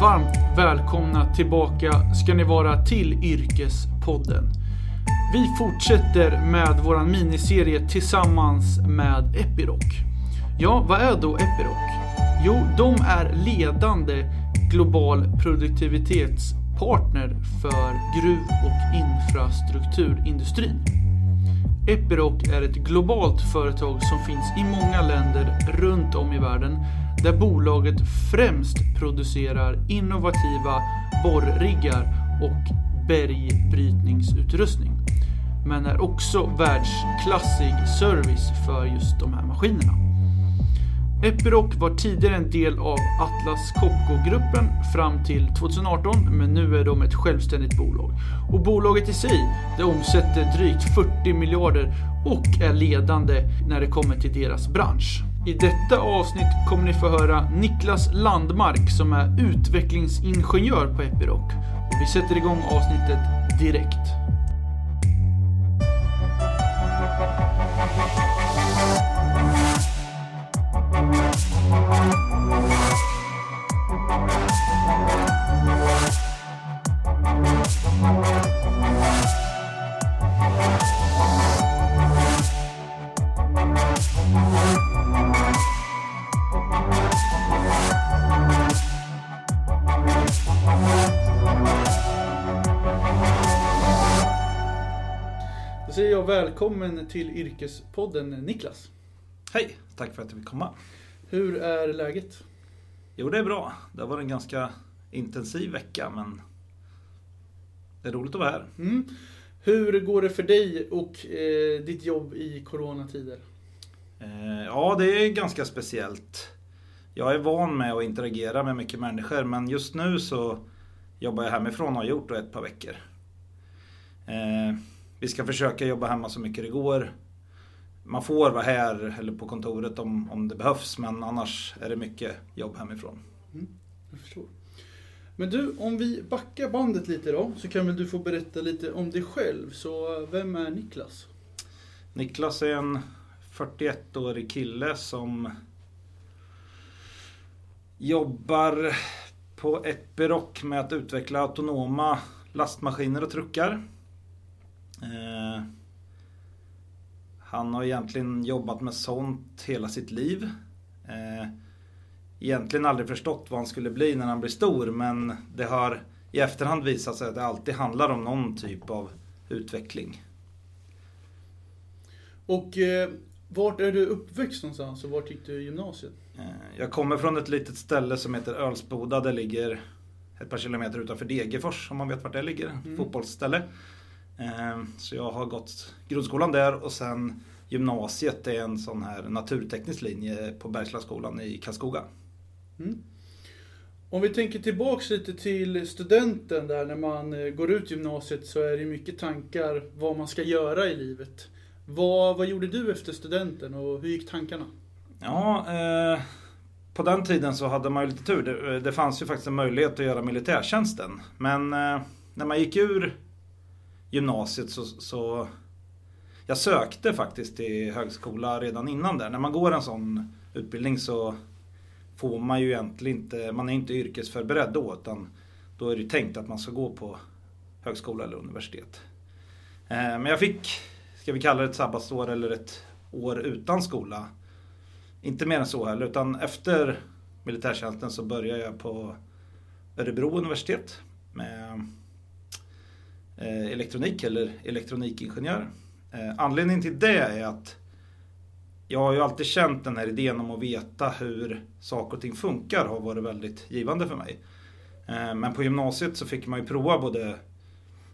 Varmt välkomna tillbaka ska ni vara till Yrkespodden. Vi fortsätter med våran miniserie tillsammans med Epiroc. Ja, vad är då Epiroc? Jo, de är ledande global produktivitetspartner för gruv och infrastrukturindustrin. Epiroc är ett globalt företag som finns i många länder runt om i världen där bolaget främst producerar innovativa borriggar och bergbrytningsutrustning. Men är också världsklassig service för just de här maskinerna. Epiroc var tidigare en del av Atlas Copco-gruppen fram till 2018 men nu är de ett självständigt bolag. Och bolaget i sig det omsätter drygt 40 miljarder och är ledande när det kommer till deras bransch. I detta avsnitt kommer ni få höra Niklas Landmark som är utvecklingsingenjör på Epiroc. Och vi sätter igång avsnittet direkt. Välkommen till Yrkespodden Niklas. Hej, tack för att du fick komma. Hur är läget? Jo, det är bra. Det har varit en ganska intensiv vecka, men det är roligt att vara här. Mm. Hur går det för dig och eh, ditt jobb i coronatider? Eh, ja, det är ganska speciellt. Jag är van med att interagera med mycket människor, men just nu så jobbar jag hemifrån och har gjort det ett par veckor. Eh, vi ska försöka jobba hemma så mycket det går. Man får vara här eller på kontoret om, om det behövs, men annars är det mycket jobb hemifrån. Jag förstår. Men du, om vi backar bandet lite då, så kan väl du få berätta lite om dig själv. Så vem är Niklas? Niklas är en 41-årig kille som jobbar på Epiroc med att utveckla autonoma lastmaskiner och truckar. Eh, han har egentligen jobbat med sånt hela sitt liv. Eh, egentligen aldrig förstått vad han skulle bli när han blir stor men det har i efterhand visat sig att det alltid handlar om någon typ av utveckling. Och eh, vart är du uppväxt någonstans och vart gick du i gymnasiet? Eh, Jag kommer från ett litet ställe som heter Ölsboda. Det ligger ett par kilometer utanför Degerfors om man vet vart det ligger. Mm. Fotbollsställe. Eh, Så jag har gått grundskolan där och sen gymnasiet är en sån här naturteknisk linje på Bergslagsskolan i Karlskoga. Mm. Om vi tänker tillbaks lite till studenten där när man eh, går ut gymnasiet så är det mycket tankar vad man ska göra i livet. Vad, vad gjorde du efter studenten och hur gick tankarna? Ja, eh, på den tiden så hade man ju lite tur. Det, det fanns ju faktiskt en möjlighet att göra militärtjänsten. Men eh, när man gick ur gymnasiet så, så jag sökte faktiskt till högskola redan innan där. När man går en sån utbildning så får man ju egentligen inte, man är inte yrkesförberedd då utan då är det ju tänkt att man ska gå på högskola eller universitet. Eh, men jag fick, ska vi kalla det ett sabbatsår eller ett år utan skola. Inte mer än så heller utan efter militärtjänsten så började jag på Örebro universitet med Eh, elektronik eller elektronikingenjör. Eh, anledningen till det är att jag har ju alltid känt den här idén om att veta hur saker och ting funkar har varit väldigt givande för mig. Eh, men på gymnasiet så fick man ju prova både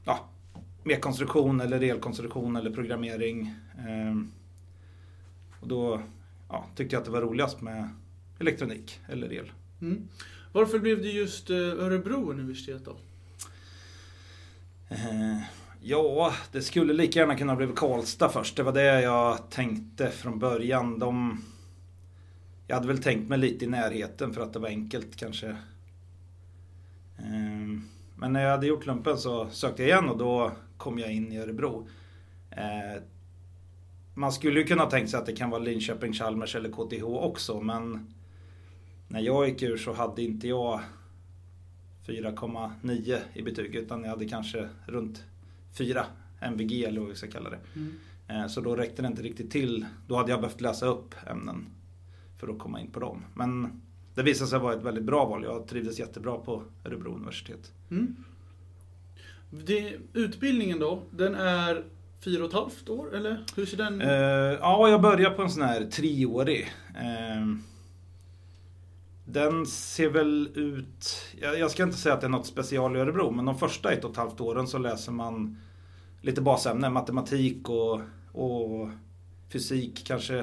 ja, mekkonstruktion eller elkonstruktion eller programmering. Och då ja, tyckte jag att det var roligast med elektronik eller el. Mm. Varför blev det just Örebro universitet då? Eh, Ja, det skulle lika gärna kunna bli Karlstad först. Det var det jag tänkte från början. De... Jag hade väl tänkt mig lite i närheten för att det var enkelt kanske. Eh, Men när jag hade gjort lumpen så sökte jag igen och då kom jag in i Örebro. Eh, Man skulle ju kunna tänkt sig att det kan vara Linköping, Chalmers eller KTH också men när jag gick ur så hade inte jag 4,9 i betyg utan jag hade kanske runt 4 MVG eller vad vi ska kalla det. Mm. Eh, Så då räckte det inte riktigt till. Då hade jag behövt läsa upp ämnen för att komma in på dem. Men det visade sig vara ett väldigt bra val. Jag trivdes jättebra på Örebro universitet. Mm. Det, utbildningen då, den är fyra och ett halvt år eller hur ser den Eh, ja, jag började på en sån här treårig. Eh, den ser väl ut... Jag, jag ska inte säga att det är något special i Örebro, men de första ett och ett halvt åren så läser man lite basämnen, matematik och, och fysik kanske.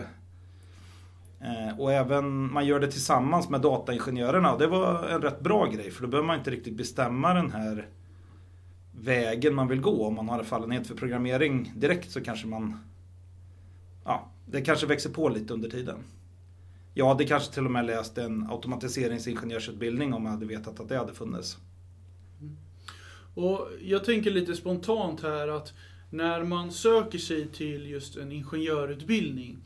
Eh, och även, man gör det tillsammans med dataingenjörerna. Och det var en rätt bra grej, för då behöver man inte riktigt bestämma den här vägen man vill gå. Om man har en fallenhet för programmering direkt så kanske man... Ja, det kanske växer på lite under tiden. Jag hade kanske till och med läst en automatiseringsingenjörsutbildning om jag hade vetat att det hade funnits. Mm. Och jag tänker lite spontant här att när man söker sig till just en ingenjörutbildning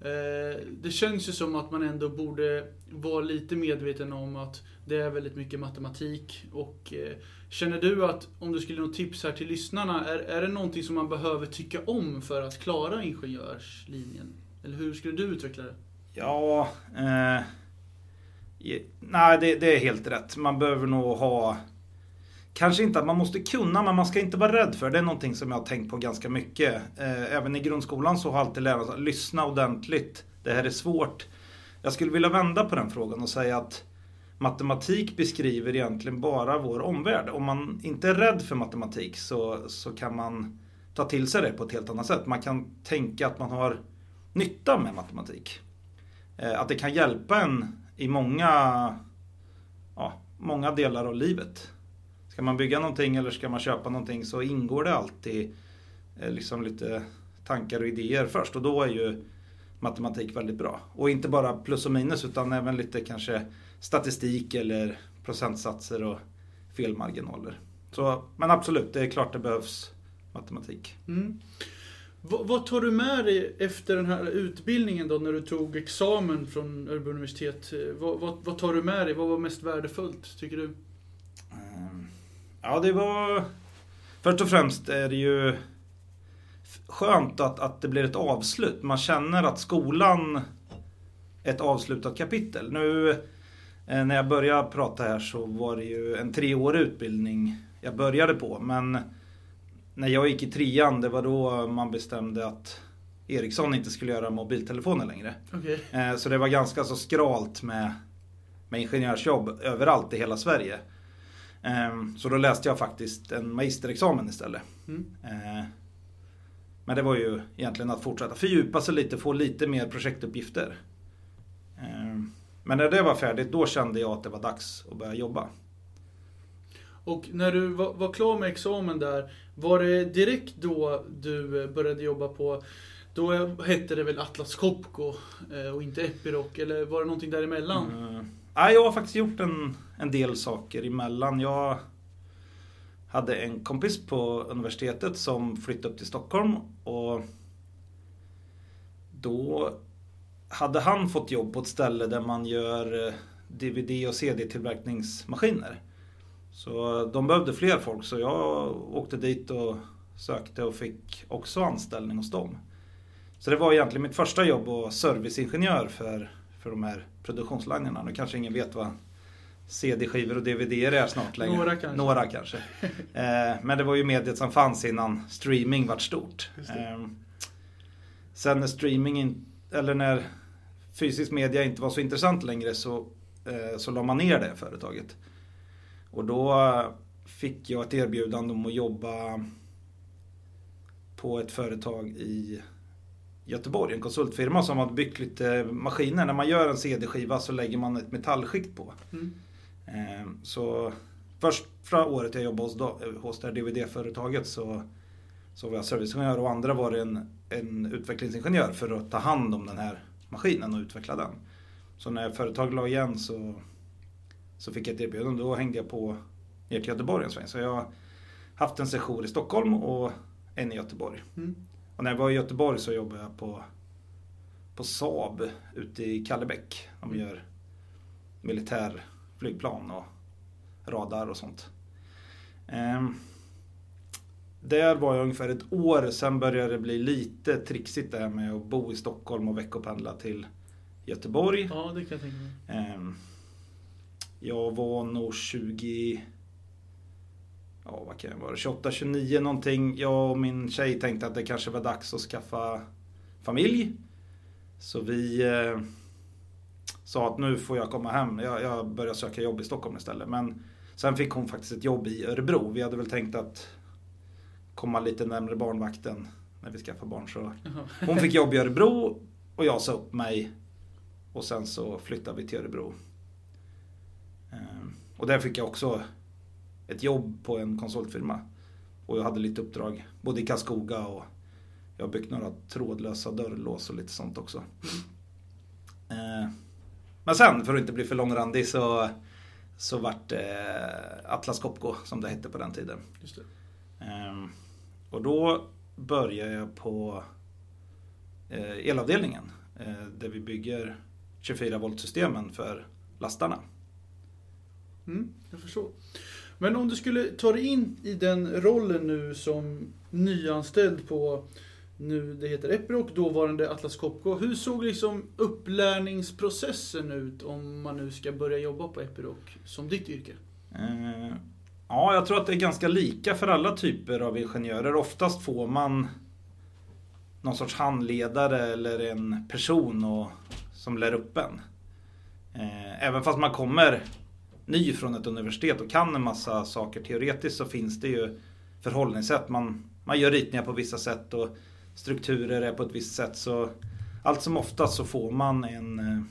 eh, Det känns ju som att man ändå borde vara lite medveten om att det är väldigt mycket matematik och eh, Känner du att, om du skulle ge något tips här till lyssnarna, är, är det någonting som man behöver tycka om för att klara ingenjörslinjen? Eller hur skulle du utveckla det? Ja, eh, nej det, det är helt rätt. Man behöver nog ha Kanske inte att man måste kunna, men man ska inte vara rädd för det. Det är någonting som jag har tänkt på ganska mycket. Eh, även i grundskolan så har alltid lärarna sagt, lyssna ordentligt. Det här är svårt. Jag skulle vilja vända på den frågan och säga att matematik beskriver egentligen bara vår omvärld. Om man inte är rädd för matematik så, så kan man ta till sig det på ett helt annat sätt. Man kan tänka att man har nytta med matematik. Eh, Att det kan hjälpa en i många, ja, många delar av livet. Ska man bygga någonting eller ska man köpa någonting så ingår det alltid eh, liksom lite tankar och idéer först och då är ju matematik väldigt bra. Och inte bara plus och minus utan även lite kanske statistik eller procentsatser och felmarginaler. Så, men absolut, det är klart det behövs matematik. Mm. Vad, tar du med dig efter den här utbildningen då, när du tog examen från Örebro universitet? Eh, vad, vad, vad tar du med dig? Vad var mest värdefullt, tycker du? Ehm, ja, det var... Först och främst är det ju skönt att, att det blir ett avslut. Man känner att skolan är ett avslutat kapitel. Nu eh, när jag började prata här så var det ju en treårig utbildning jag började på. Men när jag gick i trean, det var då man bestämde att Ericsson inte skulle göra mobiltelefoner längre. Okej. Eh, Så det var ganska så skralt med, med ingenjörsjobb överallt i hela Sverige. Ehm, Så då läste jag faktiskt en magisterexamen istället. Mm. Eh, Men det var ju egentligen att fortsätta fördjupa sig lite, få lite mer projektuppgifter. Ehm, Men när det var färdigt, då kände jag att det var dags att börja jobba. Och när du var, var klar med examen där, var det direkt då du eh, började jobba på då hette det väl Atlas Copco eh, och inte Epiroc, eller var det någonting däremellan? Eh, mm. Ja, jag har faktiskt gjort en, en del saker emellan. Jag hade en kompis på universitetet som flyttade upp till Stockholm och då hade han fått jobb på ett ställe där man gör DVD och CD-tillverkningsmaskiner. Så de behövde fler folk så jag åkte dit och sökte och fick också anställning hos dem. Så det var egentligen mitt första jobb och serviceingenjör för, för de här produktionslinjerna. Nu kanske ingen vet vad CD-skivor och DVD är snart längre. Några kanske. Några kanske. eh, men det var ju mediet som fanns innan streaming vart stort. Eh, sen när streaming, in, eller när fysisk media inte var så intressant längre så, eh, så la man ner det företaget. Och då fick jag ett erbjudande om att jobba på ett företag i Göteborg, en konsultfirma som hade byggt lite maskiner. När man gör en CD-skiva så lägger man ett metallskikt på. Mm. Eh, Så första året jag jobbade hos, hos det här DVD-företaget så, så var jag serviceingenjör och andra var en, en utvecklingsingenjör för att ta hand om den här maskinen och utveckla den. Så när företaget la igen så, så fick jag ett erbjudande. Då hängde jag på ner till Göteborg en sväng. Så jag har haft en session i Stockholm och en i Göteborg. Mm. Och när jag var i Göteborg så jobbade jag på, på Saab ute i Kallebäck. De gör militärflygplan och radar och sånt. Ehm, där var jag ungefär ett år, sen började det bli lite trixigt det här med att bo i Stockholm och veckopendla till Göteborg. Ja, det kan jag tänka mig. Ehm, jag var nog 20... Ja, vad kan jag vara? 28, 29 någonting. Jag och min tjej tänkte att det kanske var dags att skaffa familj. Så vi eh, sa att nu får jag komma hem. Jag, jag börjar söka jobb i Stockholm istället. Men sen fick hon faktiskt ett jobb i Örebro. Vi hade väl tänkt att komma lite närmare barnvakten när vi skaffade barn. Så hon fick jobb i Örebro och jag sa upp mig. Och sen så flyttade vi till Örebro. Och där fick jag också ett jobb på en konsultfirma. Och jag hade lite uppdrag både i Karlskoga och jag har byggt några trådlösa dörrlås och lite sånt också. Ehm, Men sen, för att inte bli för långrandig, så, så vart det Atlas Copco som det hette på den tiden. Ehm, Och då började jag på eh, elavdelningen. eh, Där vi bygger 24 volt systemen för lastarna. Mm, jag förstår. Men om du skulle ta dig in i den rollen nu som nyanställd på nu det heter Epiroc, dåvarande Atlas Copco. Hur såg liksom upplärningsprocessen ut om man nu ska börja jobba på Epiroc som ditt yrke? Eh, Ja, jag tror att det är ganska lika för alla typer av ingenjörer. Oftast får man någon sorts handledare eller en person och, som lär upp en. Eh, Även fast man kommer ny från ett universitet och kan en massa saker teoretiskt så finns det ju förhållningssätt. Man, man gör ritningar på vissa sätt och strukturer är på ett visst sätt. Så allt som oftast så får man en, eh,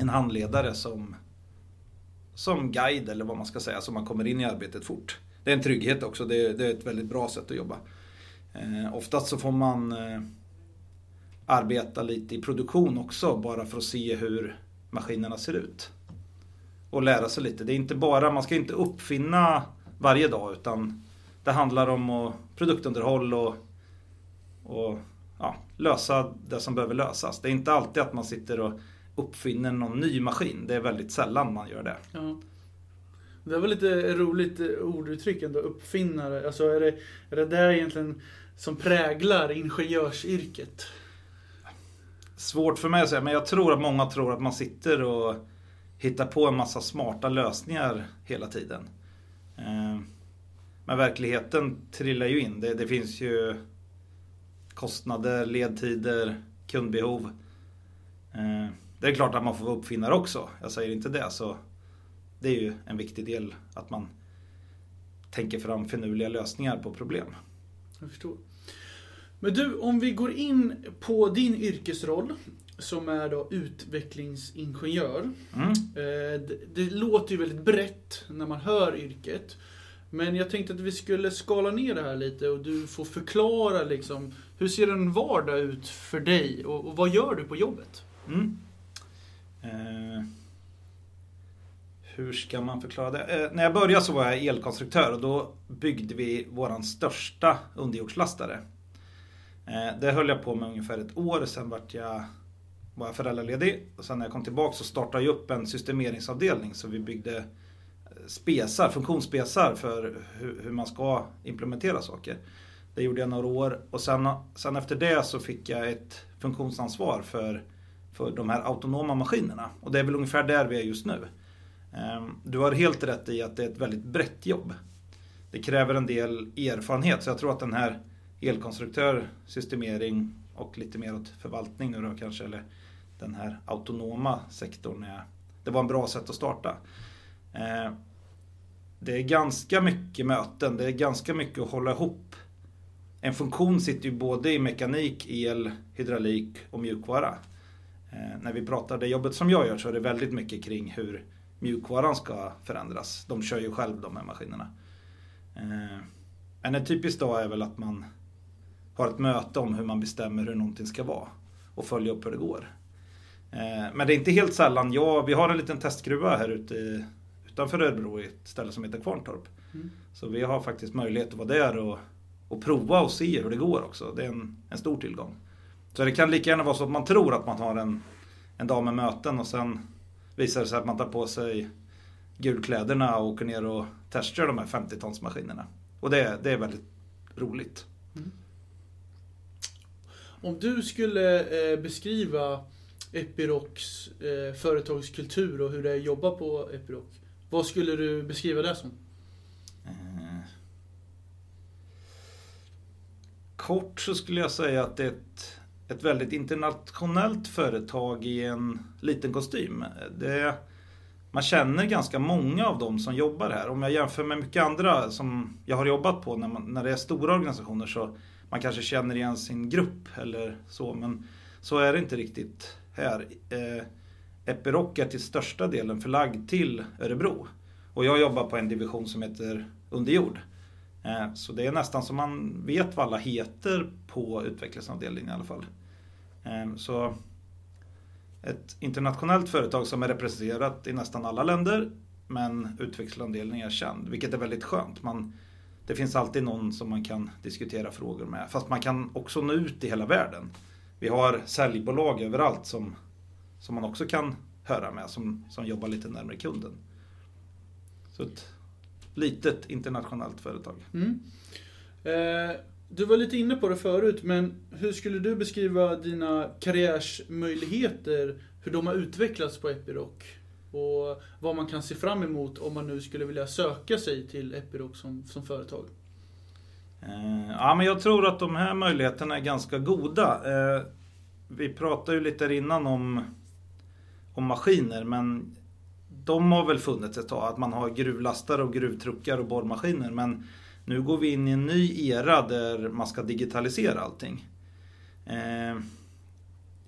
en handledare som som guide eller vad man ska säga så man kommer in i arbetet fort. Det är en trygghet också, det är, det är ett väldigt bra sätt att jobba. Eh, oftast så får man eh, arbeta lite i produktion också bara för att se hur maskinerna ser ut. Och lära sig lite. Det är inte bara, man ska inte uppfinna varje dag utan det handlar om att, produktunderhåll och, och ja, lösa det som behöver lösas. Det är inte alltid att man sitter och uppfinner någon ny maskin. Det är väldigt sällan man gör det. Ja. Det var lite roligt orduttryck ändå, uppfinnare. Alltså är det, är det där egentligen som präglar ingenjörsyrket? Svårt för mig att säga, men jag tror att många tror att man sitter och hitta på en massa smarta lösningar hela tiden. Eh, men verkligheten trillar ju in. Det, det finns ju kostnader, ledtider, kundbehov. Eh, det är klart att man får vara uppfinnare också. Jag säger inte det. Så det är ju en viktig del att man tänker fram finurliga lösningar på problem. Jag förstår. Men du, om vi går in på din yrkesroll som är då utvecklingsingenjör. Mm. Eh, det, det låter ju väldigt brett när man hör yrket. Men jag tänkte att vi skulle skala ner det här lite och du får förklara liksom hur ser en vardag ut för dig och, och vad gör du på jobbet? Mm. Eh, hur ska man förklara det? Eh, när jag började så var jag elkonstruktör och då byggde vi våran största underjordslastare. Eh, det höll jag på med ungefär ett år, sen vart jag, var jag föräldraledig. Och sen när jag kom tillbaka så startade jag upp en systemeringsavdelning så vi byggde eh, spesar, funktionsspesar för hur, hur man ska implementera saker. Det gjorde jag några år och sen, sen efter det så fick jag ett funktionsansvar för, för de här autonoma maskinerna. Och det är väl ungefär där vi är just nu. Ehm, du har helt rätt i att det är ett väldigt brett jobb. Det kräver en del erfarenhet så jag tror att den här elkonstruktör, systemering och lite mer åt förvaltning nu då kanske, eller den här autonoma sektorn. Är, det var en bra sätt att starta. Eh, det är ganska mycket möten, det är ganska mycket att hålla ihop. En funktion sitter ju både i mekanik, el, hydraulik och mjukvara. Eh, när vi pratar det jobbet som jag gör så är det väldigt mycket kring hur mjukvaran ska förändras. De kör ju själv de här maskinerna. Men en typisk dag är väl att man har ett möte om hur man bestämmer hur någonting ska vara och följa upp hur det går. Eh, Men det är inte helt sällan jag, vi har en liten testgruva här ute i- utanför Örebro i ett ställe som heter Kvarntorp. Mm. Så vi har faktiskt möjlighet att vara där och, och prova och se hur det går också. Det är en, en stor tillgång. Så det kan lika gärna vara så att man tror att man har en, en dag med möten och sen visar det sig att man tar på sig gulkläderna och åker ner och testar de här 50-tonsmaskinerna. Och det, det är väldigt roligt. Om du skulle eh, beskriva Epirocs eh, företagskultur och hur det är att jobba på Epiroc. Vad skulle du beskriva det som? Eh, kort så skulle jag säga att det är ett, ett väldigt internationellt företag i en liten kostym. Det, man känner ganska många av dem som jobbar här. Om jag jämför med mycket andra som jag har jobbat på när, man, när det är stora organisationer så man kanske känner igen sin grupp eller så. Men så är det inte riktigt här. Eh, Epiroc är till största delen förlagd till Örebro. Och jag jobbar på en division som heter Underjord. Eh, så det är nästan som man vet vad alla heter på utvecklingsavdelningen i alla fall. Eh, så ett internationellt företag som är representerat i nästan alla länder men utvecklingsavdelningen är känd, vilket är väldigt skönt. Man, det finns alltid någon som man kan diskutera frågor med. Fast man kan också nå ut i hela världen. Vi har säljbolag överallt som, som man också kan höra med, som, som jobbar lite närmare kunden. Så ett litet internationellt företag. Mm. Eh, du var lite inne på det förut, men hur skulle du beskriva dina karriärsmöjligheter, hur de har utvecklats på Epiroc? Och vad man kan se fram emot om man nu skulle vilja söka sig till Epiroc som, som företag? Eh, ja, men jag tror att de här möjligheterna är ganska goda. Eh, vi pratade ju lite innan om, om maskiner, men de har väl funnits ett tag. Att man har gruvlastare och gruvtruckar och borrmaskiner. Men nu går vi in i en ny era där man ska digitalisera allting. Eh,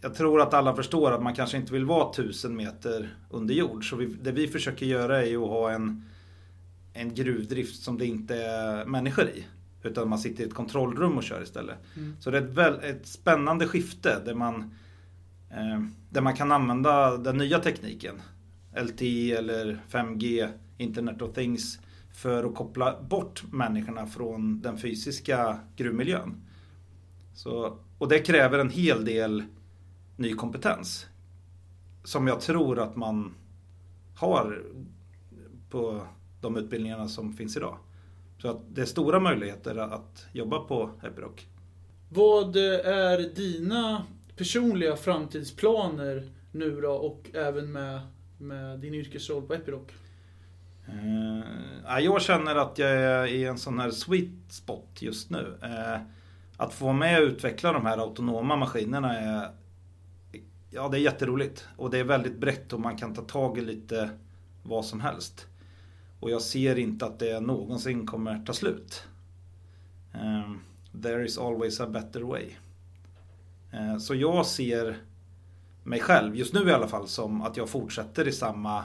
jag tror att alla förstår att man kanske inte vill vara tusen meter under jord. Så vi, det vi försöker göra är ju att ha en, en gruvdrift som det inte är människor i. Utan man sitter i ett kontrollrum och kör istället. Mm. Så det är ett, väl, ett spännande skifte där man, eh, där man kan använda den nya tekniken. LTE eller 5G, Internet of Things. För att koppla bort människorna från den fysiska gruvmiljön. Så, och det kräver en hel del ny kompetens. Som jag tror att man har på de utbildningarna som finns idag. Så att det är stora möjligheter att jobba på Epiroc. Vad är dina personliga framtidsplaner nu då och även med, med din yrkesroll på Epiroc? Uh, jag känner att jag är i en sån här sweet spot just nu. Uh, att få vara med och utveckla de här autonoma maskinerna är Ja, det är jätteroligt. Och det är väldigt brett och man kan ta tag i lite vad som helst. Och jag ser inte att det någonsin kommer ta slut. Um, there is always a better way. Uh, så jag ser mig själv, just nu i alla fall, som att jag fortsätter i samma,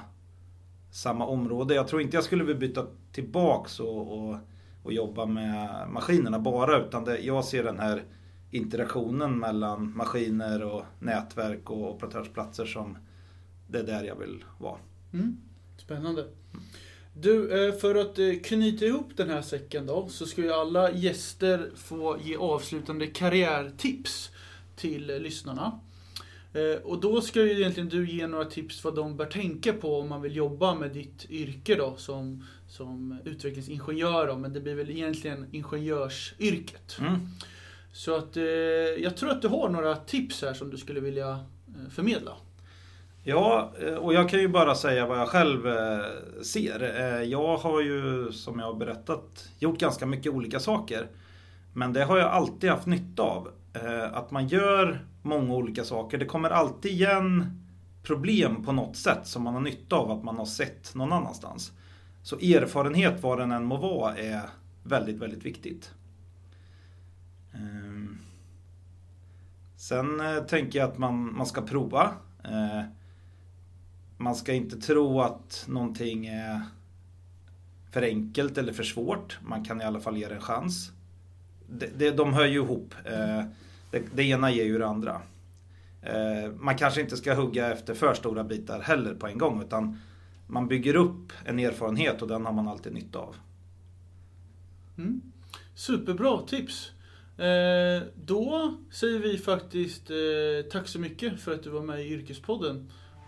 samma område. Jag tror inte jag skulle vilja byta tillbaks och, och, och jobba med maskinerna bara. Utan det, jag ser den här interaktionen mellan maskiner och nätverk och operatörsplatser som det är där jag vill vara. Mm. Spännande. Du, eh, för att eh, knyta ihop den här säcken då, så ska ju alla gäster få ge avslutande karriärtips till lyssnarna. Eh, och då ska ju egentligen du ge några tips vad de bör tänka på om man vill jobba med ditt yrke då som, som utvecklingsingenjör då, men det blir väl egentligen ingenjörsyrket. Mm. Så att jag tror att du har några tips här som du skulle vilja förmedla. Ja, eh, och jag kan ju bara säga vad jag själv eh, ser. Eh, jag har ju, som jag har berättat, gjort ganska mycket olika saker. Men det har jag alltid haft nytta av. Att man gör många olika saker. Det kommer alltid igen problem på något sätt som man har nytta av att man har sett någon annanstans. Så erfarenhet, vad den än må vara, är väldigt, väldigt viktigt. Ehm, sen tänker jag att man, man ska prova. Man ska inte tro att någonting är för enkelt eller för svårt. Man kan i alla fall ge det en chans. Det, det, de hör ju ihop. Eh, det, det ena ger ju det andra. Eh, man kanske inte ska hugga efter för stora bitar heller på en gång. Utan man bygger upp en erfarenhet och den har man alltid nytta av. Mm. Superbra tips. Eh, då säger vi faktiskt tack så mycket för att du var med i Yrkespodden.